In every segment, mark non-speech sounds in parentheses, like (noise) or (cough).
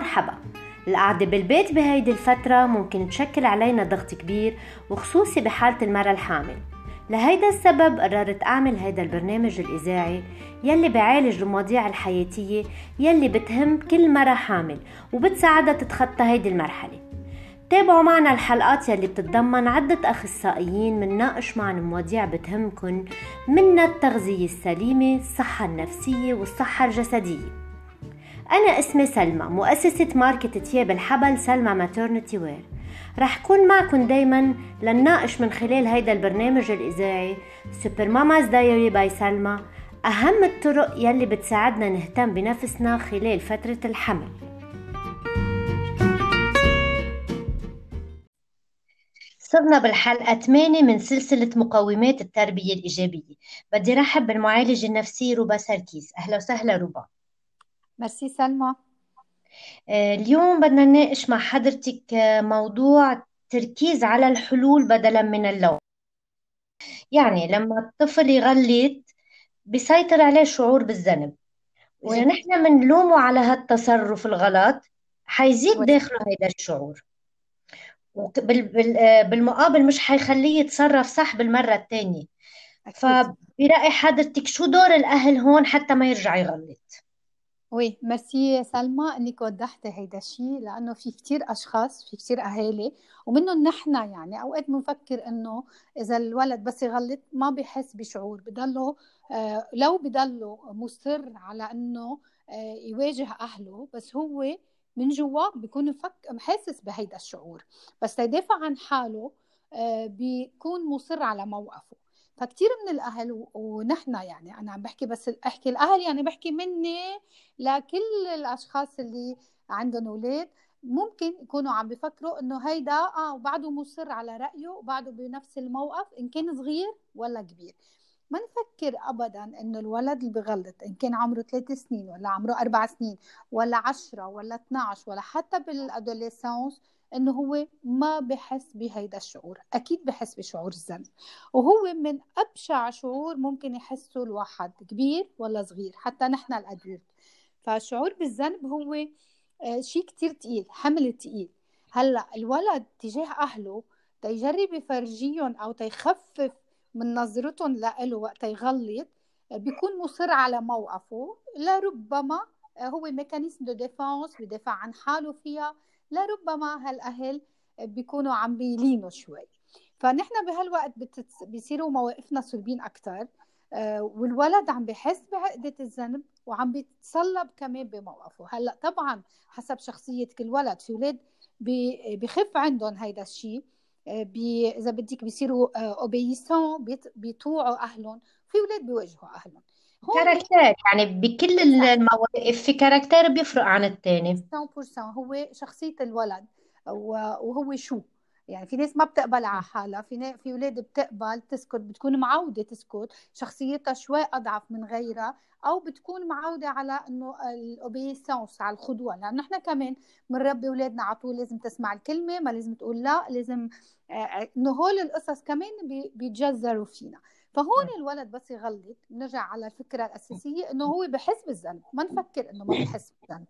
مرحبا. القعدة بالبيت بهيدي الفترة ممكن تشكل علينا ضغط كبير وخصوصي بحالة المرأة الحامل. لهيدا السبب قررت أعمل هيدا البرنامج الإذاعي يلي بعالج المواضيع الحياتية يلي بتهم كل مرة حامل وبتساعدها تتخطى هيدي المرحلة. تابعوا معنا الحلقات يلي بتتضمن عدة أخصائيين منناقش معنا مواضيع بتهمكن منها التغذية السليمة الصحة النفسية والصحة الجسدية. أنا اسمي سلمى مؤسسة ماركة تياب الحبل سلمى maternity wear رح كون معكم دايما لنناقش من خلال هيدا البرنامج الإذاعي Super Mamas Diary by سلمى أهم الطرق يلي بتساعدنا نهتم بنفسنا خلال فترة الحمل. صرنا بالحلقة 8 من سلسلة مقومات التربية الإيجابية. بدي رحب بالمعالجة النفسية روبا سركيس. أهلا وسهلا روبا. ميرسي سلمى. آه، اليوم بدنا نناقش مع حضرتك آه، موضوع تركيز على الحلول بدلا من اللوم. يعني لما الطفل يغلط بيسيطر عليه شعور بالذنب. وإذا نحن بنلومه على هالتصرف الغلط حيزيد داخله هيدا الشعور. وبالمقابل مش حيخليه يتصرف صح بالمرة الثانية فبرأي حضرتك شو دور الأهل هون حتى ما يرجع يغلط؟ وي ميرسي سلمى إنك وضحتي هيدا الشيء لأنه في كتير أشخاص في كتير أهالي ومنهم نحن يعني أوقات بنفكر إنه إذا الولد بس يغلط ما بيحس بشعور بضله آه لو بضله مصر على إنه آه يواجه أهله بس هو من جوا بيكون حاسس بهيدا الشعور. بس يدافع عن حاله آه بيكون مصر على موقفه. فكتير من الأهل ونحن يعني أنا عم بحكي بس أحكي الأهل يعني بحكي مني لكل الأشخاص اللي عندهم أولاد ممكن يكونوا عم بفكروا إنه هيدا آه وبعده مصر على رأيه وبعده بنفس الموقف إن كان صغير ولا كبير. ما نفكر ابدا إنه الولد اللي بغلط إن كان عمره ثلاث سنين ولا عمره أربع سنين ولا عشرة ولا 12 ولا حتى بالادوليسانس انه هو ما بحس بهيدا الشعور أكيد بحس بشعور الذنب. وهو من أبشع شعور ممكن يحسه الواحد كبير ولا صغير حتى نحن الادولت فالشعور بالذنب هو آه، شيء كتير تقيل حمل تقيل. هلأ الولد تجاه أهله تيجرب يفرجيهم أو تيخفف من نظرتهم لإله وقت يغلط آه، بيكون مصر على موقفه. لربما آه، هو mécanisme de défense بيدافع عن حاله فيها. لربما هالأهل بيكونوا عم بيلينوا شوي. فنحن بهالوقت بتتص... بيصيروا مواقفنا صلبين أكثر آه، والولد عم بحس بعقدة الذنب وعم بيتصلب كمان بموقفه. هلأ طبعا حسب شخصية كل ولد في ولاد بي- بخف عندهم هيدا الشيء آه، بي إذا بدك بيصيروا obéissants بيطوعوا أهلهم في ولاد بيواجهوا أهلهم. caractère يعني بكل المواقف في caractère بيفرق عن التاني. 100% هو شخصية الولد وهو شو؟ يعني في ناس ما بتقبل على حالها في نا- في أولاد بتقبل تسكت بتكون معودة تسكت. شخصيتها شوي أضعف من غيرها أو بتكون معودة على إنه ال obéissance على الخضوع لأنه نحن كمان بنربي أولادنا على طول لازم تسمع الكلمة ما لازم تقول لا لازم آه، إنه هول القصص كمان بي- بيتجذروا فينا. فهون الولد بس يغلط بنرجع على الفكرة الأساسية إنه هو بحس بالذنب ما نفكر إنه ما بحس بالذنب.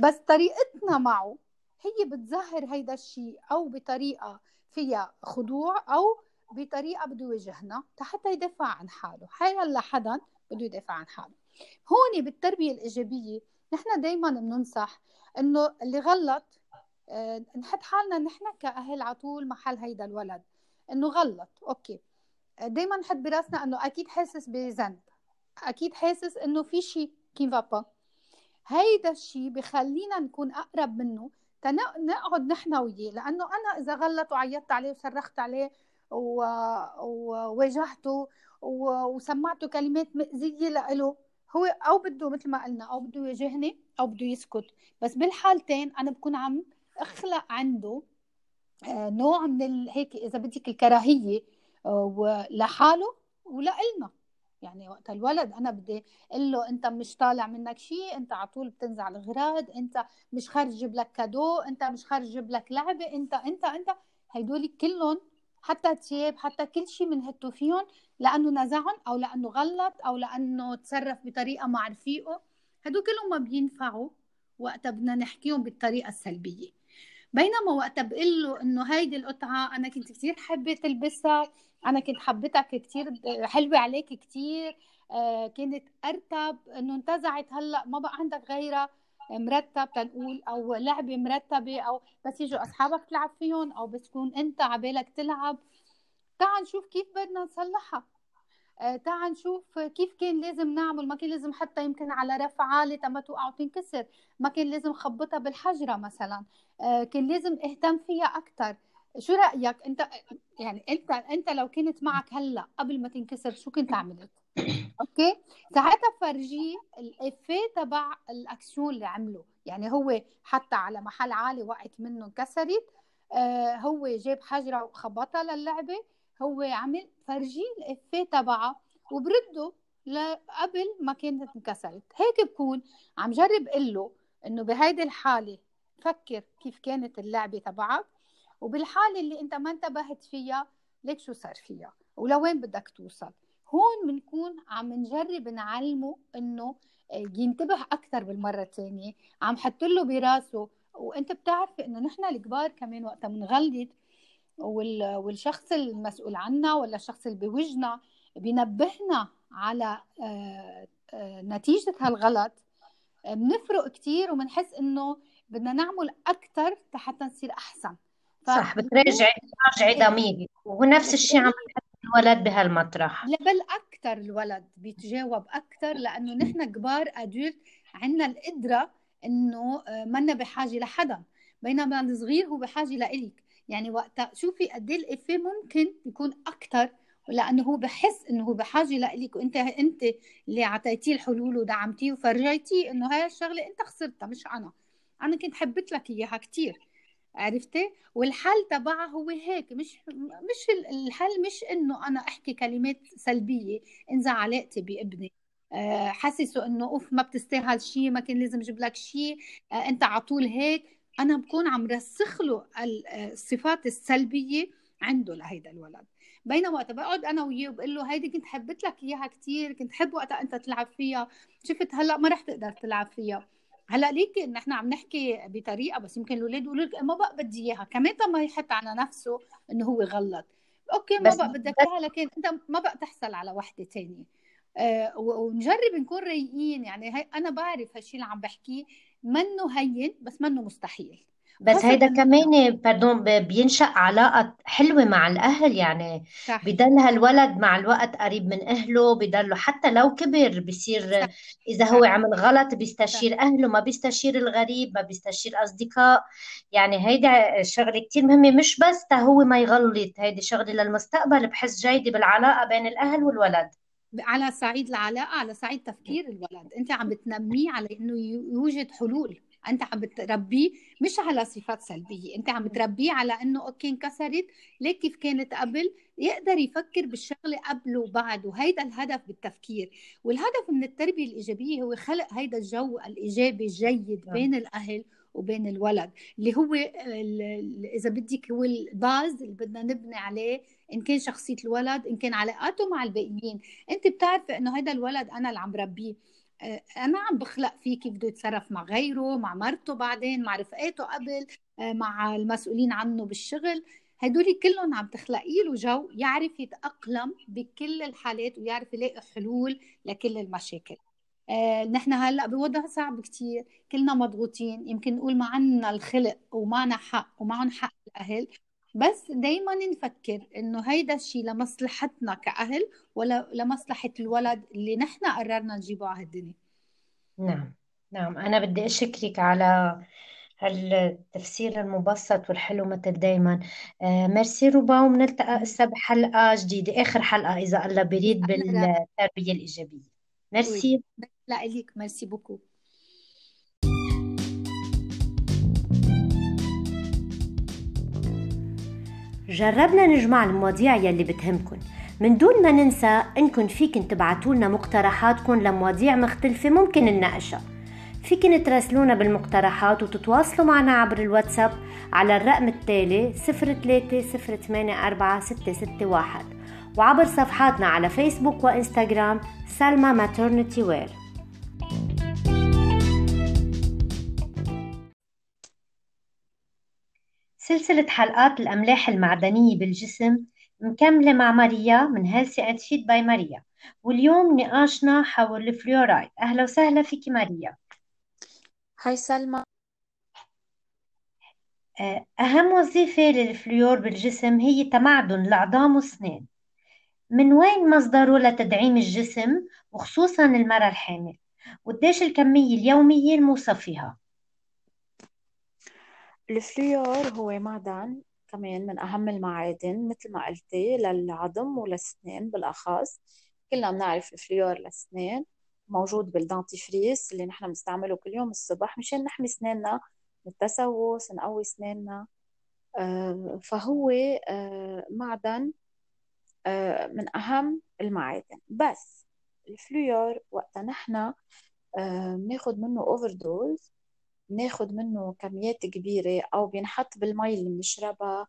بس طريقتنا معه هي بتظهر هيدا الشيء أو بطريقة فيها خضوع أو بطريقة بده يواجهنا حتى يدافع عن حاله. حيا لحدا بده يدافع عن حاله. هون بالتربية الإيجابية نحن دائما بننصح إنه اللي غلط آه، نحط حالنا نحن كأهل على طول محل هيدا الولد. إنه غلط okay. دائما نحط براسنا إنه أكيد حاسس بذنب أكيد حاسس إنه في شيء qui va pas هيدا الشيء بخلينا نكون أقرب منه نقعد نحن وياه لأنه أنا إذا غلط وعيطت عليه وصرخت عليه. وواجهته و... وسمعته كلمات مأذية له هو أو بده مثل ما قلنا أو بده يواجهني أو بده يسكت بس بالحالتين أنا بكون عم أخلق عنده آه، نوع من. هيك إذا بدك الكراهية لحاله ولإلنا يعني وقت الولد أنا بدي أقول له أنت مش طالع منك شيء أنت على طول بتنزع الاغراض أنت مش خارج جيب لك كادو أنت مش خارج جيب لك لعبة أنت أنت أنت. هدول كلهم حتى تياب حتى كل شيء بنهتوا فيهم لأنه نزعهم أو لأنه غلط أو لأنه تصرف بطريقة مع رفيقه هدول كلهم ما بينفعوا وقتها بدنا نحكيهم بالطريقة السلبية. بينما وقتها بقول له إنه هيدي القطعة أنا كنت كثير حابة تلبسها أنا كنت حبيتك كثير حلوة عليك كثير آه كانت أرتب إنه انتزعت هلأ ما بقى عندك غيرها مرتب تنقول أو لعبة مرتبة أو بس يجوا أصحابك تلعب فيهم أو بس تكون أنت عبالك تلعب. تعال نشوف كيف بدنا نصلحها. تعال نشوف كيف كان لازم نعمل. ما كان لازم حتى يمكن على رف عالي تما توقع وتنكسر. ما كان لازم خبطها بالحجرة مثلا. آه كان لازم اهتم فيها أكثر شو رأيك؟ أنت يعني أنت أنت لو كنت معك هلأ قبل ما تنكسر شو كنت عملت؟ (coughs) okay؟ ساعتها فرجيه ال effet تبع الاكسيون اللي عمله. يعني هو حتى على محل عالي وقعت منه انكسرت. آه هو جاب حجرة وخبطها للعبة. هو عمل فرجيه الافيه تبعها وبرده قبل ما كانت انكسرت هيك بكون عم جرب قل له إنه بهيدي الحالة فكر كيف كانت اللعبة تبعك وبالحالة اللي إنت ما انتبهت فيها ليك شو صار فيها ولوين بدك توصل. هون بنكون عم نجرب نعلمه إنه ينتبه أكثر بالمرة الثانية عم حط له براسه وإنت بتعرفي إنه نحن الكبار كمان وقتها بنغلط والشخص المسؤول عنا ولا الشخص اللي بوجنا بينبهنا على آه، آه، نتيجة هالغلط بنفرق كتير وبنحس إنه بدنا نعمل أكثر حتى نصير أحسن. صح بترجعي بترجعي ضميرك ونفس الشيء عم الولد بهالمطرح. بل أكثر الولد بيتجاوب أكثر لأنه نحن كبار ادولت عندنا القدرة إنه آه، منا بحاجة لحدا. بينما الصغير هو بحاجة لإلك. يعني وقتها شوفي قد إيه الافيه ممكن يكون أكثر لأنه هو بحس إنه هو بحاجة لإلك وأنت أنت اللي اعطيتيه الحلول ودعمتيه وفرجيتيه إنه هاي الشغلة أنت خسرتها مش أنا. أنا كنت حبيت لك إياها كثير عرفتي؟ والحل تبعها هو هيك مش مش الحل مش إنه أنا أحكي كلمات سلبية انزع علاقتي بابني. آه، حسسه إنه أوف ما بتستاهل شيء ما كان لازم أجيب لك شيء آه، أنت على طول هيك. أنا بكون عم رسخ له الصفات السلبية عنده لهيدا الولد. بينما وقت بقعد أنا وياه وبقول له هيدي كنت حبيت لك إياها كثير كنت حب وقتها أنت تلعب فيها. شفت هلأ ما رح تقدر تلعب فيها. هلأ ليك نحن عم نحكي بطريقة بس يمكن الاولاد يقولوا لك ما بقى بدي إياها. كمان ما يحط على نفسه إنه هو غلط. okay ما بقى بدك إياها لكن أنت ما بقى تحصل على وحدة ثانية آه ونجرب نكون رايقين. يعني هي أنا بعرف هالشيء اللي عم بحكيه. منه هين بس منه مستحيل. بس هيدا كمان pardon بينشأ علاقة حلوة مع الأهل يعني صح. بضل هالولد مع الوقت قريب من أهله بضله حتى لو كبر بصير إذا هو عمل غلط بيستشير صح. أهله ما بيستشير الغريب ما بيستشير أصدقاء. يعني هيدا شغلة كتير مهمة مش بس تا هو ما يغلط هيدي شغلة للمستقبل بحس جيدة بالعلاقة بين الأهل والولد. على صعيد العلاقة على صعيد تفكير الولد. أنت عم بتنميه على إنه يوجد حلول. أنت عم بتربيه مش على صفات سلبية. أنت عم بتربيه على إنه أوكي انكسرت. ليك كيف كانت قبل؟ يقدر يفكر بالشغلة قبل وبعد. وهيدا الهدف بالتفكير. والهدف من التربية الإيجابية هو خلق هيدا الجو الإيجابي الجيد نعم. بين الأهل وبين الولد اللي هو إذا بدك هو الباز اللي بدنا نبني عليه إن كان شخصية الولد إن كان علاقاته مع الباقيين. أنت بتعرفي إنه هذا الولد أنا اللي عم بربيه. آه، أنا عم بخلق فيه كيف بده يتصرف مع غيره مع مرته بعدين مع رفقاته قبل آه، مع المسؤولين عنه بالشغل. هدول كلهم عم تخلقي له جو يعرف يتأقلم بكل الحالات ويعرف يلاقي حلول لكل المشاكل. نحن هلأ بوضع صعب كتير. كلنا مضغوطين. يمكن نقول ما عنا الخلق ومعنا حق ومعهم حق الأهل. بس دايما نفكر إنه هيدا الشيء لمصلحتنا كأهل ولا لمصلحة الولد اللي نحن قررنا نجيبه على الدنيا نعم. نعم. أنا بدي أشكرك على هالتفسير المبسط والحلو مثل دايما. آه ميرسي روبا وبنلتقى هسه بحلقة جديدة آخر حلقة إذا الله بريد بالتربية الإيجابية. ميرسي. لا إليك. merci beaucoup. جربنا نجمع المواضيع يلي بتهمكن. من دون ما ننسى انكم فيكن تبعتوا لنا مقترحاتكم لمواضيع مختلفة ممكن نناقشها. فيكن تراسلونا بالمقترحات وتتواصلوا معنا عبر الواتساب على الرقم التالي 03084 وعبر صفحاتنا على فيسبوك وإنستغرام سلمى Maternity Wear سلسلة حلقات الأملاح المعدنية بالجسم مكملة مع ماريا من Healthy and Fit by Maria. واليوم نقاشنا حول الفلورايد. أهلا وسهلا فيك ماريا. hi سلمى. أه، أهم وظيفة لل fluor بالجسم هي تمعدن العظام والسنان من وين مصدره لتدعيم الجسم وخصوصا المرأة الحامل؟ وقديش الكمية اليومية الموصى فيها؟ ال fluor هو معدن كمان من أهم المعادن مثل ما قلتي للعظم وللسنان بالأخص. كلنا بنعرف ال fluor للسنان موجود بال dentifrice اللي نحن بنستعمله كل يوم الصبح مشان نحمي سناننا من التسوس نقوي سناننا. آه، فهو آه، معدن من أهم المعادن. بس ال fluor وقتها نحن بناخد منه overdose بناخد منه كميات كبيرة أو بينحط بالمي اللي بنشربها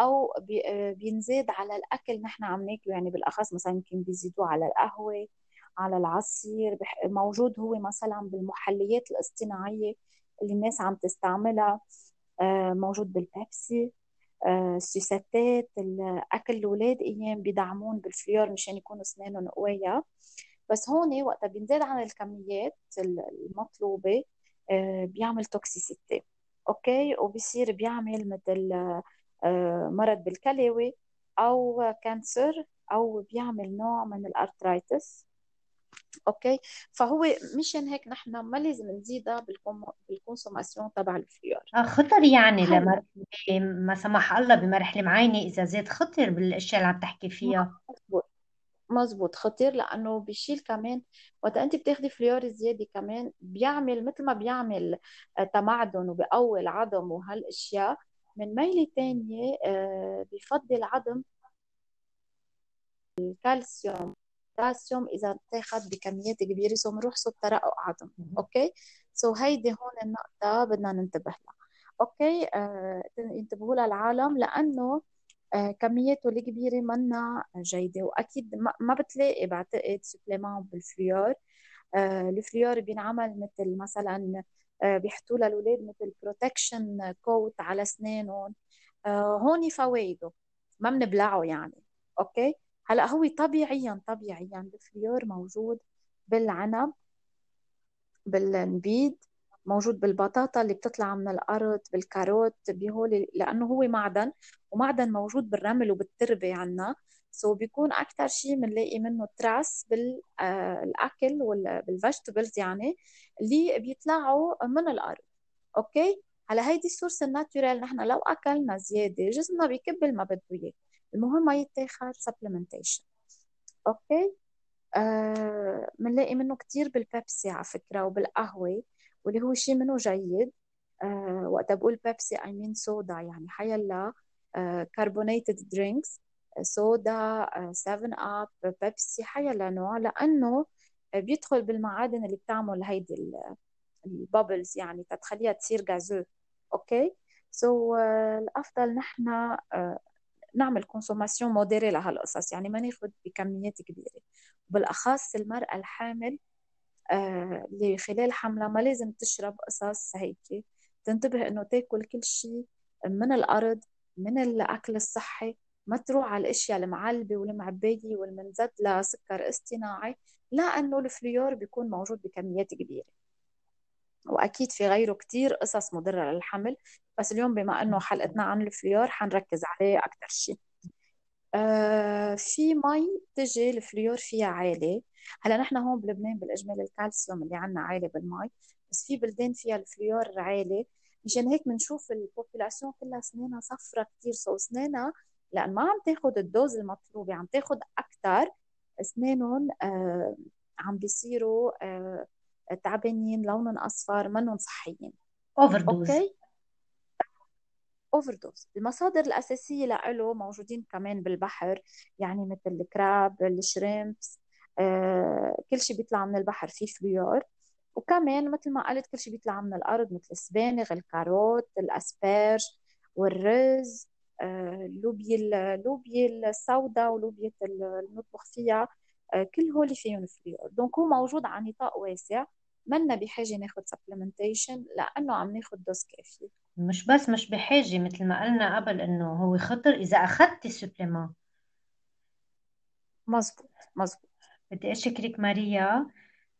أو بينزاد على الأكل نحن عم ناكله. يعني بالأخص مثلا يمكن بيزيدوه على القهوة على العصير موجود هو مثلا بالمحليات الاصطناعية اللي الناس عم تستعملها آه، موجود بالبيبسي. آه، اكل الأولاد أيام بيدعمون بال fluor مشان يكونوا أسنانهم قوية. بس هون وقتها بينزاد عن الكميات المطلوبة آه، بيعمل toxicity okay؟ وبصير بيعمل مثل مرض بالكلوي أو cancer أو بيعمل نوع من ال arthritis. okay؟ فهو مشان هيك نحن ما لازم نزيدها بال consommation تبع ال fluor آه، خطر يعني لما ما سمح الله بمرحلة معينة إذا زاد خطر بالأشياء اللي عم تحكي فيها. مزبوط. مزبوط. خطير لأنه بيشيل كمان وقت أنت بتاخدي fluor زيادة كمان بيعمل مثل ما بيعمل آه، تمعدن وبقوي العظم وهالأشياء. من ميلة تانية آه، بفضي العظم الكالسيوم. بوتاسيوم إذا اتاخذ بكميات كبيرة so بنروح صوب ترقق عظم okay so هيدي هون النقطة بدنا ننتبه لها okay آه ينتبهوا لها العالم لأنه آه كمياته الكبيرة منا جيدة وأكيد ما بتلاقي بعتقد supplément بال fluor. آه ال fluor بينعمل مثل مثلا آه بيحطوا للأولاد مثل protection coat على أسنانهم. آه هون فوائده ما بنبلعه يعني okay هلا هو طبيعيا طبيعيا ال fluor موجود بالعنب بالنبيد موجود بالبطاطا اللي بتطلع من الأرض بال carotte بهول لأنه هو معدن ومعدن موجود بالرمل وبالتربة عنا. so بيكون أكثر شيء بنلاقي منه traces بالاكل بال vegetables يعني اللي بيطلعوا من الأرض. okay؟ هلا هيدي ال source ال naturelle نحن لو أكلنا زيادة جسمنا بيكب ما بده إياه. المهم ما يتاخد supplementation okay؟ آه بنلاقي منه كتير بالبيبسي على فكرة وبالقهوة واللي هو شيء منه جيد. آه وقت بقول بيبسي I mean soda يعني حيلا carbonated drinks soda 7 Up بيبسي حيلا نوع. لأنه بيدخل بالمعادن اللي بتعمل هيدي ال bubbles يعني تتخليها تصير gazeux okay؟ so uh, الأفضل نحن uh, نعمل consommation modérée لهالقصص يعني ما ناخذ بكميات كبيرة. بالاخص المرأة الحامل آه اللي خلال حملها ما لازم تشرب قصص هيك. تنتبه إنه تاكل كل شيء من الأرض من الأكل الصحي. ما تروح على الأشياء المعلبة والمعبيه والمنزاد لها سكر اصطناعي لأنه ال fluor بيكون موجود بكميات كبيرة. وأكيد في غيره كتير قصص مضرة للحمل بس اليوم بما إنه حلقتنا عن ال fluor حنركز عليه أكثر شيء. آه في مي تجي ال fluor فيها عالي. هلأ نحن هون بلبنان بالاجمال الكالسيوم اللي عنا عالي بالمي بس في بلدان فيها ال fluor عالي. مشان هيك بنشوف ال population كلها اسنانها صفرة كثير so اسنانها لأن ما عم تاخذ ال dose المطلوبة عم تاخذ أكثر اسنانهم آه عم بيصيروا آه تعبانين لونهم أصفر منهم صحيين. overdose okay؟ overdose المصادر الأساسية له موجودين كمان بالبحر يعني مثل ال crab ال shrimps آه، كل شيء بيطلع من البحر فيه fluor وكمان مثل ما قلت كل شيء بيطلع من الأرض مثل السبانخ ال carottes ال asperges والرز آه، لوبيا اللوبيا السوداء ولوبيا المطبخ فيها. آه، كل هول فيهم fluor donc هو موجود على نطاق واسع. منا بحاجة ناخد supplementation لأنه عم ناخد dose كافية مش بس مش بحاجة مثل ما قلنا قبل إنه هو خطر إذا أخذتي supplément مزبوط مزبوط. بدي أشكرك ماريا.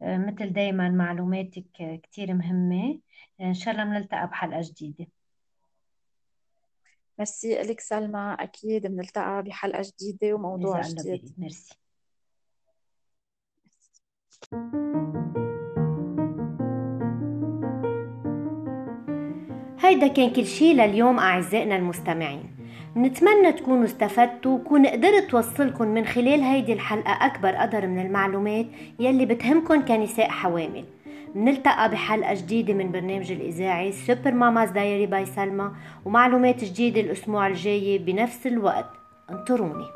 آه، مثل دايما معلوماتك كتير مهمة. إن شاء الله بنلتقى بحلقة جديدة. ميرسي لك سلمى. أكيد بنلتقى بحلقة جديدة وموضوع جديد. ميرسي. هيدا كان كل شي لليوم أعزائنا المستمعين. نتمنى تكونوا استفدتوا وكون قدرت توصلكم من خلال هيدي الحلقة أكبر قدر من المعلومات يلي بتهمكن كنساء حوامل. منلتقى بحلقة جديدة من برنامج الإذاعي Super Mamas Diary by سلمى ومعلومات جديدة الأسبوع الجاي بنفس الوقت. انطروني.